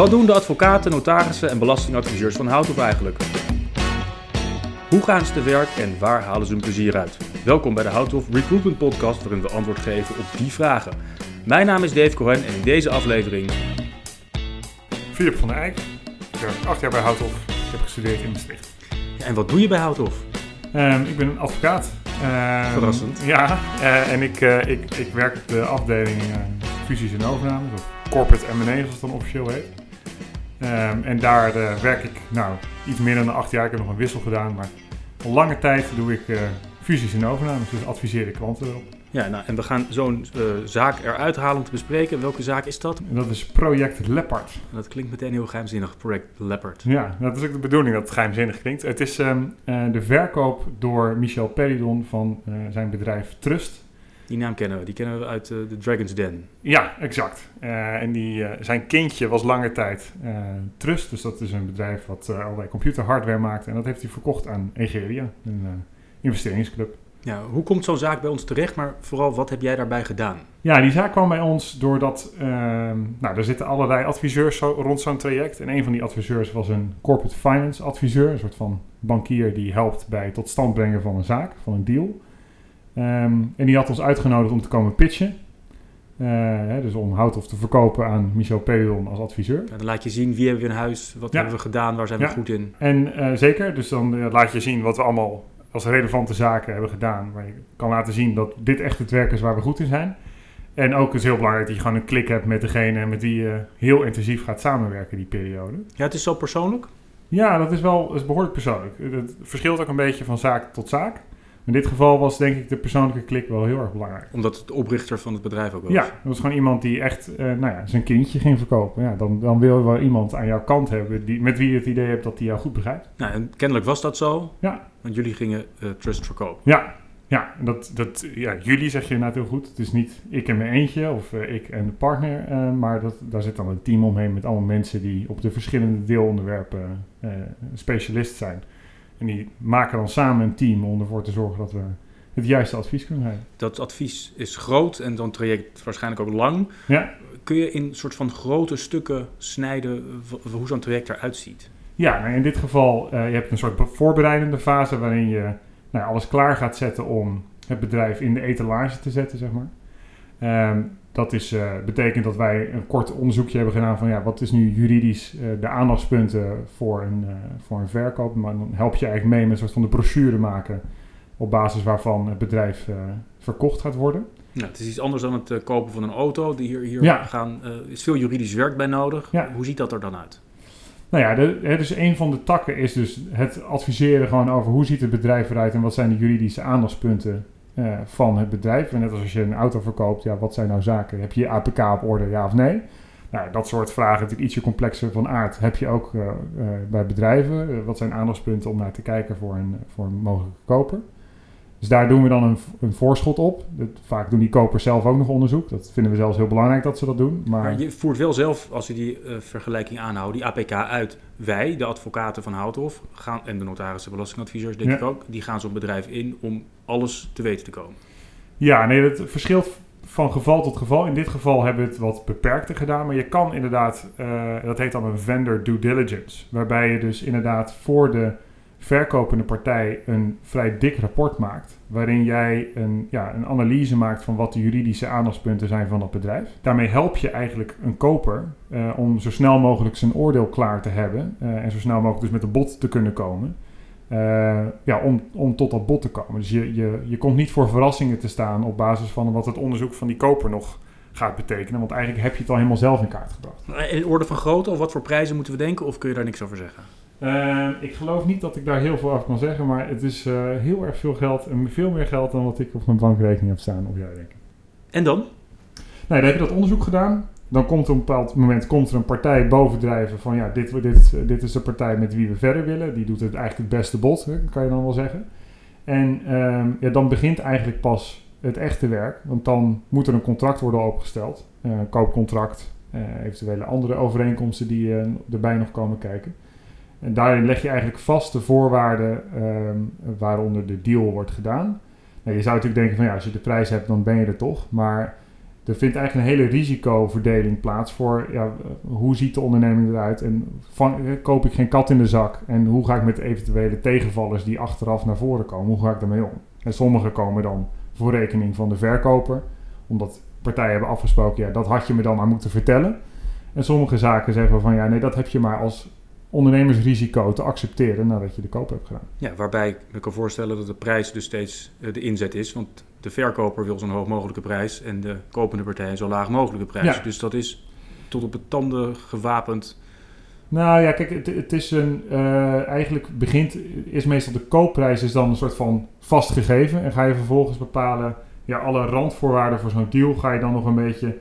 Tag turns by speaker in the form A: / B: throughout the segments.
A: Wat doen de advocaten, notarissen en belastingadviseurs van Houthof eigenlijk? Hoe gaan ze te werk en waar halen ze hun plezier uit? Welkom bij de Houthof Recruitment Podcast, waarin we antwoord geven op die vragen. Mijn naam is Dave Cohen en in deze aflevering...
B: Philip van der Eyck. Ik werk acht jaar bij Houthof. Ik heb gestudeerd in Maastricht.
A: Ja, en wat doe je bij Houthof?
B: Um, ik ben een advocaat.
A: Um, Verrassend.
B: Ja, uh, en ik, uh, ik, ik werk op de afdeling uh, fusies en overnames, of corporate M&A zoals het dan officieel heet. Um, en daar werk ik nou iets meer dan acht jaar. Ik heb nog een wissel gedaan, maar al lange tijd doe ik fusies en overnames, dus adviseer ik klanten erop.
A: Ja, nou, en we gaan zo'n uh, zaak eruit halen om te bespreken. Welke zaak is dat?
B: En dat is Project Leopard.
A: dat klinkt meteen heel geheimzinnig, Project Leopard.
B: Ja, dat is ook de bedoeling dat het geheimzinnig klinkt. Het is um, uh, de verkoop door Michel Peridon van zijn bedrijf Trust.
A: Die naam kennen we, die kennen we uit de Dragon's Den.
B: Ja, exact. en die, zijn kindje was lange tijd Trust, dus dat is een bedrijf wat allerlei computerhardware maakt. En dat heeft hij verkocht aan Egeria, een investeringsclub.
A: Ja, hoe komt zo'n zaak bij ons terecht, maar vooral wat heb jij daarbij gedaan?
B: Ja, die zaak kwam bij ons doordat, uh, nou, er zitten allerlei adviseurs zo, rond zo'n traject. En een van die adviseurs was een corporate finance adviseur, een soort van bankier die helpt bij het tot stand brengen van een zaak, van een deal. Um, en die had ons uitgenodigd om te komen pitchen. Uh, hè, dus om Houthof te verkopen aan Michel Pedon als adviseur.
A: Ja, dan laat je zien wie hebben we in huis, wat hebben we gedaan, waar zijn we goed in.
B: En uh, zeker, dus dan uh, laat je zien wat we allemaal als relevante zaken hebben gedaan. Waar je kan laten zien dat dit echt het werk is waar we goed in zijn. En ook is heel belangrijk dat je gewoon een klik hebt met degene met wie je heel intensief gaat samenwerken die periode.
A: Ja, het is zo persoonlijk?
B: Ja, dat is wel is behoorlijk persoonlijk. Het verschilt ook een beetje van zaak tot zaak. In dit geval was denk ik de persoonlijke klik wel heel erg belangrijk.
A: Omdat het de oprichter van het bedrijf ook was?
B: Ja, dat was gewoon iemand die echt uh, nou ja, zijn kindje ging verkopen. Ja, dan, dan wil je wel iemand aan jouw kant hebben die, met wie je het idee hebt dat hij jou goed begrijpt.
A: Nou, en kennelijk was dat zo.
B: Ja.
A: Want jullie gingen uh, Trust verkopen.
B: Ja, ja, dat, dat, ja, jullie zeg je inderdaad heel goed. Het is niet ik en mijn eentje of uh, ik en de partner. Uh, maar dat, daar zit dan een team omheen met allemaal mensen die op de verschillende deelonderwerpen uh, specialist zijn. En die maken dan samen een team om ervoor te zorgen dat we het juiste advies kunnen geven.
A: Dat advies is groot en dan traject waarschijnlijk ook lang.
B: Ja.
A: Kun je in soort van grote stukken snijden hoe zo'n traject eruit ziet?
B: Ja, nou in dit geval, uh, je hebt een soort voorbereidende fase waarin je nou, alles klaar gaat zetten om het bedrijf in de etalage te zetten, zeg maar. Um, dat is, uh, betekent dat wij een kort onderzoekje hebben gedaan van ja, wat is nu juridisch uh, de aandachtspunten voor een, voor een verkoop. Maar dan help je eigenlijk mee met een soort van de brochure maken op basis waarvan het bedrijf verkocht gaat worden.
A: Ja, het is iets anders dan het kopen van een auto. Die hier, hier ja. gaan, is veel juridisch werk bij nodig.
B: Ja.
A: Hoe ziet dat er dan uit?
B: Nou ja, de, dus een van de takken is dus het adviseren gewoon over hoe ziet het bedrijf eruit en wat zijn de juridische aandachtspunten uh, van het bedrijf. En net als als je een auto verkoopt, ja, wat zijn nou zaken? Heb je je APK op orde, ja of nee? Nou, dat soort vragen, natuurlijk ietsje complexer van aard, heb je ook uh, uh, bij bedrijven. wat zijn aandachtspunten om naar te kijken voor een, voor een mogelijke koper? Dus daar doen we dan een, een voorschot op. Dat, vaak doen die kopers zelf ook nog onderzoek. Dat vinden we zelfs heel belangrijk dat ze dat doen. Maar,
A: maar je voert wel zelf, als je die uh, vergelijking aanhoudt, die APK uit. Wij, de advocaten van Houthof, gaan, en de notarissen belastingadviseurs denk ja. ik ook, die gaan zo'n bedrijf in om alles te weten te komen.
B: Ja, nee, dat verschilt van geval tot geval. In dit geval hebben we het wat beperkter gedaan. Maar je kan inderdaad, uh, dat heet dan een vendor due diligence. Waarbij je dus inderdaad voor de verkopende partij een vrij dik rapport maakt. Waarin jij een, ja, een analyse maakt van wat de juridische aandachtspunten zijn van dat bedrijf. Daarmee help je eigenlijk een koper uh, om zo snel mogelijk zijn oordeel klaar te hebben. Uh, en zo snel mogelijk dus met een bod te kunnen komen. Uh, ja, om, om tot dat bod te komen. Dus je, je, je komt niet voor verrassingen te staan op basis van wat het onderzoek van die koper nog gaat betekenen. Want eigenlijk heb je het al helemaal zelf in kaart gebracht.
A: In orde van grootte, of wat voor prijzen moeten we denken? Of kun je daar niks over zeggen?
B: Uh, ik geloof niet dat ik daar heel veel over kan zeggen, maar het is uh, heel erg veel geld en veel meer geld dan wat ik op mijn bankrekening heb staan, of jij denkt.
A: En dan?
B: Nou, dan heb je dat onderzoek gedaan. Dan komt op een bepaald moment komt er een partij bovendrijven van ja, dit, dit, dit is de partij met wie we verder willen. Die doet het eigenlijk het beste bod, hè, kan je dan wel zeggen. En uh, ja, dan begint eigenlijk pas het echte werk, want dan moet er een contract worden opgesteld. Uh, een koopcontract, eventuele andere overeenkomsten die erbij nog komen kijken. En daarin leg je eigenlijk vast de voorwaarden um, waaronder de deal wordt gedaan. Nou, je zou natuurlijk denken van ja, als je de prijs hebt, dan ben je er toch. Maar er vindt eigenlijk een hele risicoverdeling plaats voor ja, hoe ziet de onderneming eruit en van, koop ik geen kat in de zak en hoe ga ik met eventuele tegenvallers die achteraf naar voren komen, hoe ga ik daarmee om? En sommige komen dan voor rekening van de verkoper, omdat partijen hebben afgesproken, ja, dat had je me dan maar moeten vertellen. En sommige zaken zeggen van ja, nee, dat heb je maar als ondernemersrisico te accepteren nadat je de koop hebt gedaan.
A: Ja, waarbij ik me kan voorstellen dat de prijs dus steeds eh, de inzet is. Want de verkoper wil zo'n hoog mogelijke prijs en de kopende partij zo laag mogelijke prijs.
B: Ja.
A: Dus dat is tot op het tanden gewapend.
B: Nou ja, kijk, het, het is een. eh, eigenlijk begint. Is meestal de koopprijs is dan een soort van vastgegeven. En ga je vervolgens bepalen. Ja, alle randvoorwaarden voor zo'n deal. ga je dan nog een beetje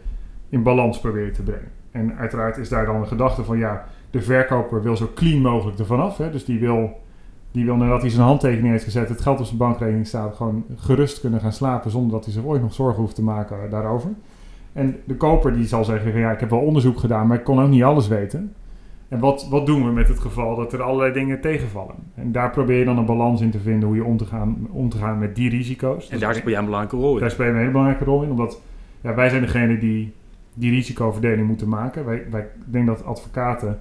B: in balans proberen te brengen. En uiteraard is daar dan de gedachte van. Ja, de verkoper wil zo clean mogelijk ervan af. Hè? Dus die wil. Die wil nadat hij zijn handtekening heeft gezet, het geld op zijn bankrekening staat, gewoon gerust kunnen gaan slapen zonder dat hij zich ooit nog zorgen hoeft te maken daarover. En de koper die zal zeggen, ja, ik heb wel onderzoek gedaan, maar ik kon ook niet alles weten. En wat, wat doen we met het geval dat er allerlei dingen tegenvallen? En daar probeer je dan een balans in te vinden hoe je om te gaan, om te gaan met die risico's.
A: En daar speel jij een belangrijke rol in.
B: Daar spelen we een hele belangrijke rol in, omdat ja, wij zijn degene die die risicoverdeling moeten maken. Wij, wij ik denk dat advocaten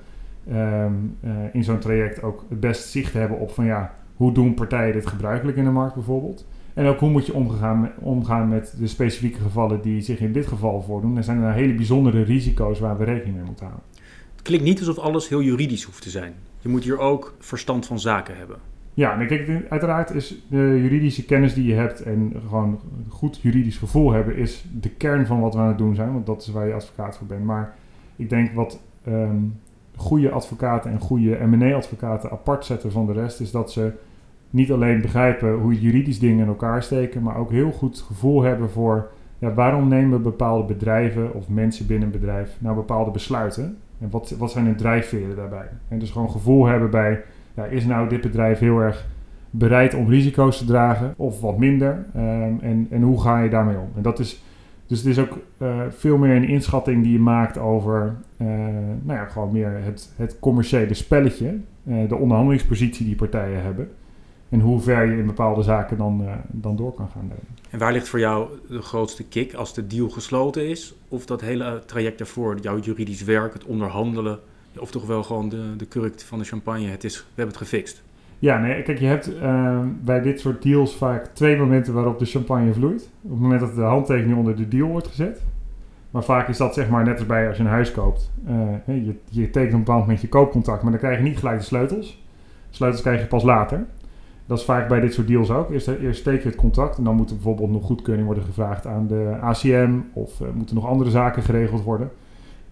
B: ehm, eh, in zo'n traject ook het best zicht hebben op van ja, hoe doen partijen dit gebruikelijk in de markt bijvoorbeeld. En ook hoe moet je omgaan met, omgaan met de specifieke gevallen die zich in dit geval voordoen. Er zijn er hele bijzondere risico's waar we rekening mee moeten houden.
A: Het klinkt niet alsof alles heel juridisch hoeft te zijn. Je moet hier ook verstand van zaken hebben.
B: Ja, en kijk, uiteraard is de juridische kennis die je hebt en gewoon een goed juridisch gevoel hebben, is de kern van wat we aan het doen zijn, want dat is waar je advocaat voor bent. Maar ik denk wat ehm, goede advocaten en goede M&A-advocaten apart zetten van de rest, is dat ze niet alleen begrijpen hoe juridisch dingen in elkaar steken, maar ook heel goed gevoel hebben voor ja, waarom nemen bepaalde bedrijven of mensen binnen een bedrijf nou bepaalde besluiten en wat, wat zijn hun drijfveren daarbij. En dus gewoon gevoel hebben bij ja, is nou dit bedrijf heel erg bereid om risico's te dragen of wat minder? Ehm, en, en hoe ga je daarmee om? En dat is, dus het is ook uh, veel meer een inschatting die je maakt over uh, nou ja, gewoon meer het, het commerciële spelletje, uh, de onderhandelingspositie die partijen hebben. En hoe ver je in bepaalde zaken dan, dan door kan gaan.
A: En waar ligt voor jou de grootste kick als de deal gesloten is? Of dat hele traject daarvoor, jouw juridisch werk, het onderhandelen, of toch wel gewoon de, de kurk van de champagne, het is, we hebben het gefixt?
B: Ja, nee, kijk, je hebt uh, bij dit soort deals vaak twee momenten waarop de champagne vloeit. Op het moment dat de handtekening onder de deal wordt gezet. Maar vaak is dat zeg maar net als bij als je een huis koopt. Uh, je, je tekent een bepaald moment je koopcontract, maar dan krijg je niet gelijk de sleutels. Sleutels krijg je pas later. Dat is vaak bij dit soort deals ook. Eerst, eerst steek je het contract en dan moet er bijvoorbeeld nog goedkeuring worden gevraagd aan de ACM. Of uh, moeten nog andere zaken geregeld worden.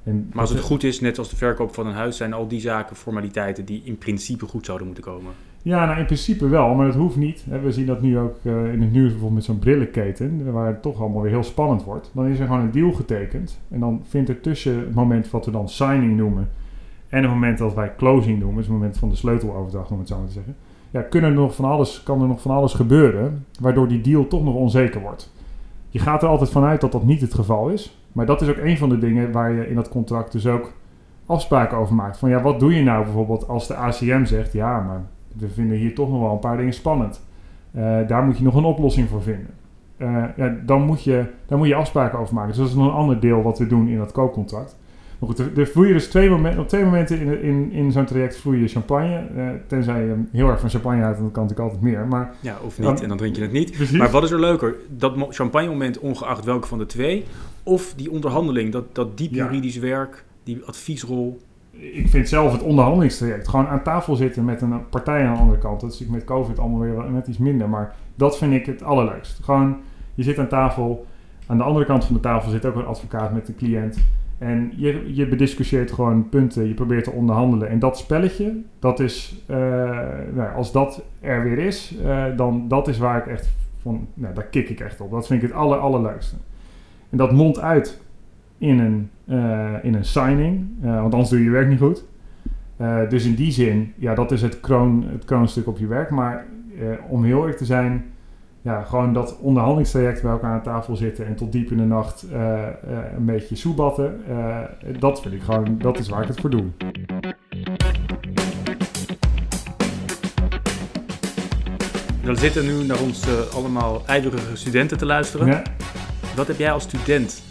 A: En maar als het goed is, net als de verkoop van een huis, zijn al die zaken formaliteiten die in principe goed zouden moeten komen.
B: Ja, nou in principe wel, maar dat hoeft niet. We zien dat nu ook uh, in het nieuws bijvoorbeeld met zo'n brillenketen, waar het toch allemaal weer heel spannend wordt. Dan is er gewoon een deal getekend en dan vindt er tussen het moment wat we dan signing noemen en het moment dat wij closing noemen, dus het moment van de sleuteloverdracht om het zo maar te zeggen, ja, kunnen er nog van alles, kan er nog van alles gebeuren, waardoor die deal toch nog onzeker wordt. Je gaat er altijd vanuit dat dat niet het geval is, maar dat is ook een van de dingen waar je in dat contract dus ook afspraken over maakt. Van ja, wat doe je nou bijvoorbeeld als de ACM zegt, ja, maar we vinden hier toch nog wel een paar dingen spannend. Uh, daar moet je nog een oplossing voor vinden. Uh, ja, dan, moet je, daar moet je afspraken over maken. Dus dat is nog een ander deel wat we doen in dat koopcontract. Maar goed, er, er vloeien dus twee momenten, op twee momenten in, in, in zo'n traject vloeien je champagne. Uh, tenzij je heel erg van champagne houdt, dan kan natuurlijk altijd meer. Maar,
A: ja, of niet, dan, en dan drink je het niet. Precies. Maar wat is er leuker? Dat champagne moment, ongeacht welke van de twee, of die onderhandeling, dat, dat diep juridisch ja. werk, die adviesrol.
B: Ik vind zelf het onderhandelingstraject, gewoon aan tafel zitten met een partij aan de andere kant. Dat is met COVID allemaal weer net iets minder, maar dat vind ik het allerleukst. Gewoon, je zit aan tafel, aan de andere kant van de tafel zit ook een advocaat met de cliënt. En je, je bediscussieert gewoon punten, je probeert te onderhandelen. En dat spelletje, dat is, uh, nou, als dat er weer is, uh, dan dat is waar ik echt van, nou, daar kik ik echt op. Dat vind ik het aller, allerleukste. En dat mondt uit in een, uh, in een signing, want anders doe je je werk niet goed. dus in die zin, ja, dat is het, kroon, het kroonstuk op je werk. Maar om heel eerlijk te zijn, ja, gewoon dat onderhandelingstraject bij elkaar aan tafel zitten en tot diep in de nacht een beetje soebatten, dat vind ik gewoon, dat is waar ik het voor doe.
A: Er zitten nu naar ons allemaal ijverige studenten te luisteren.
B: Ja.
A: Wat heb jij als student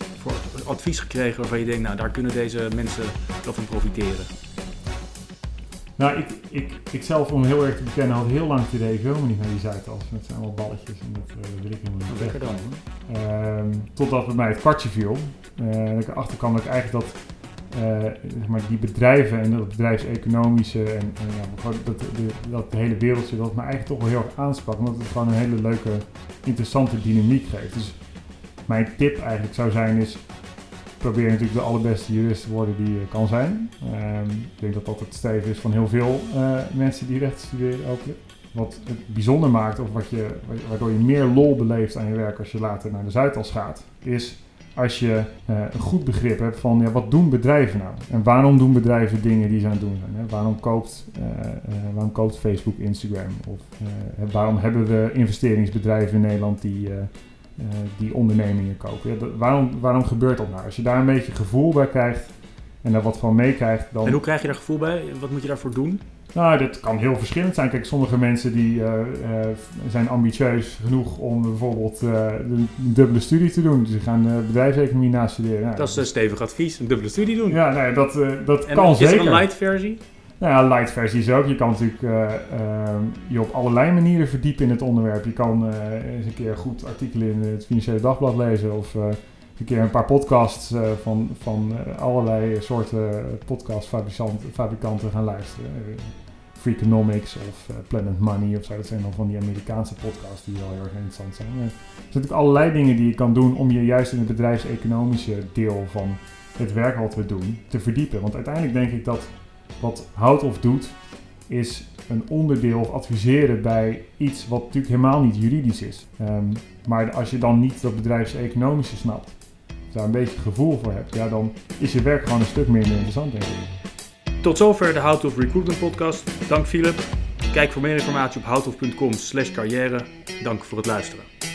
A: advies gekregen waarvan je denkt, nou daar kunnen deze mensen wel van profiteren?
B: Nou, ik, ik, ik zelf, om heel erg te bekennen, had heel lang het idee, ik wil me niet naar die Zuidas. Het zijn allemaal balletjes en dat uh, wil ik helemaal niet.
A: Lekker dan.
B: Uh, totdat bij mij het kwartje viel. Uh, en ik erachter kwam dat ik eigenlijk dat uh, zeg maar die bedrijven en dat bedrijfseconomische en, en ja, dat, de, dat hele wereldje, dat me eigenlijk toch wel heel erg aansprak. Omdat het gewoon een hele leuke, interessante dynamiek geeft. Dus mijn tip eigenlijk zou zijn is, probeer natuurlijk de allerbeste jurist te worden die je kan zijn. Um, ik denk dat dat het streven is van heel veel uh, mensen die recht studeren ook. Wat het bijzonder maakt, of wat je, waardoor je meer lol beleeft aan je werk als je later naar de Zuidas gaat, is als je uh, een goed begrip hebt van ja, wat doen bedrijven nou? En waarom doen bedrijven dingen die ze aan het doen zijn? Hè? Waarom, koopt, waarom koopt Facebook Instagram? Of waarom hebben we investeringsbedrijven in Nederland die, die ondernemingen kopen? Ja, waarom, waarom gebeurt dat nou? Als je daar een beetje gevoel bij krijgt en daar wat van meekrijgt, dan...
A: En hoe krijg je daar gevoel bij? Wat moet je daarvoor doen?
B: Nou, dat kan heel verschillend zijn. Kijk, sommige mensen die uh, uh, zijn ambitieus genoeg om bijvoorbeeld een dubbele studie te doen. Dus ze gaan bedrijfseconomie nastuderen.
A: Nou, dat is een stevig advies, een dubbele studie doen.
B: Ja, nee, dat, dat
A: en
B: kan
A: is
B: zeker.
A: er een light versie?
B: Nou ja, light versie is ook. Je kan natuurlijk je op allerlei manieren verdiepen in het onderwerp. Je kan eens een keer goed artikelen in het Financiële Dagblad lezen of een keer een paar podcasts van, van allerlei soorten podcastfabrikanten gaan luisteren. Freakonomics of Planet Money of zo. Dat zijn dan van die Amerikaanse podcasts die wel heel erg interessant zijn. er zijn natuurlijk allerlei dingen die je kan doen om je juist in het bedrijfseconomische deel van het werk wat we doen te verdiepen. Want uiteindelijk denk ik dat wat Houthof doet, is een onderdeel adviseren bij iets wat natuurlijk helemaal niet juridisch is. Um, maar als je dan niet dat bedrijfseconomische snapt, daar een beetje gevoel voor hebt, ja, dan is je werk gewoon een stuk minder interessant, denk ik.
A: Tot zover de How to Recruitment podcast. Dank Philip. Kijk voor meer informatie op houtof.com slash carrière. Dank voor het luisteren.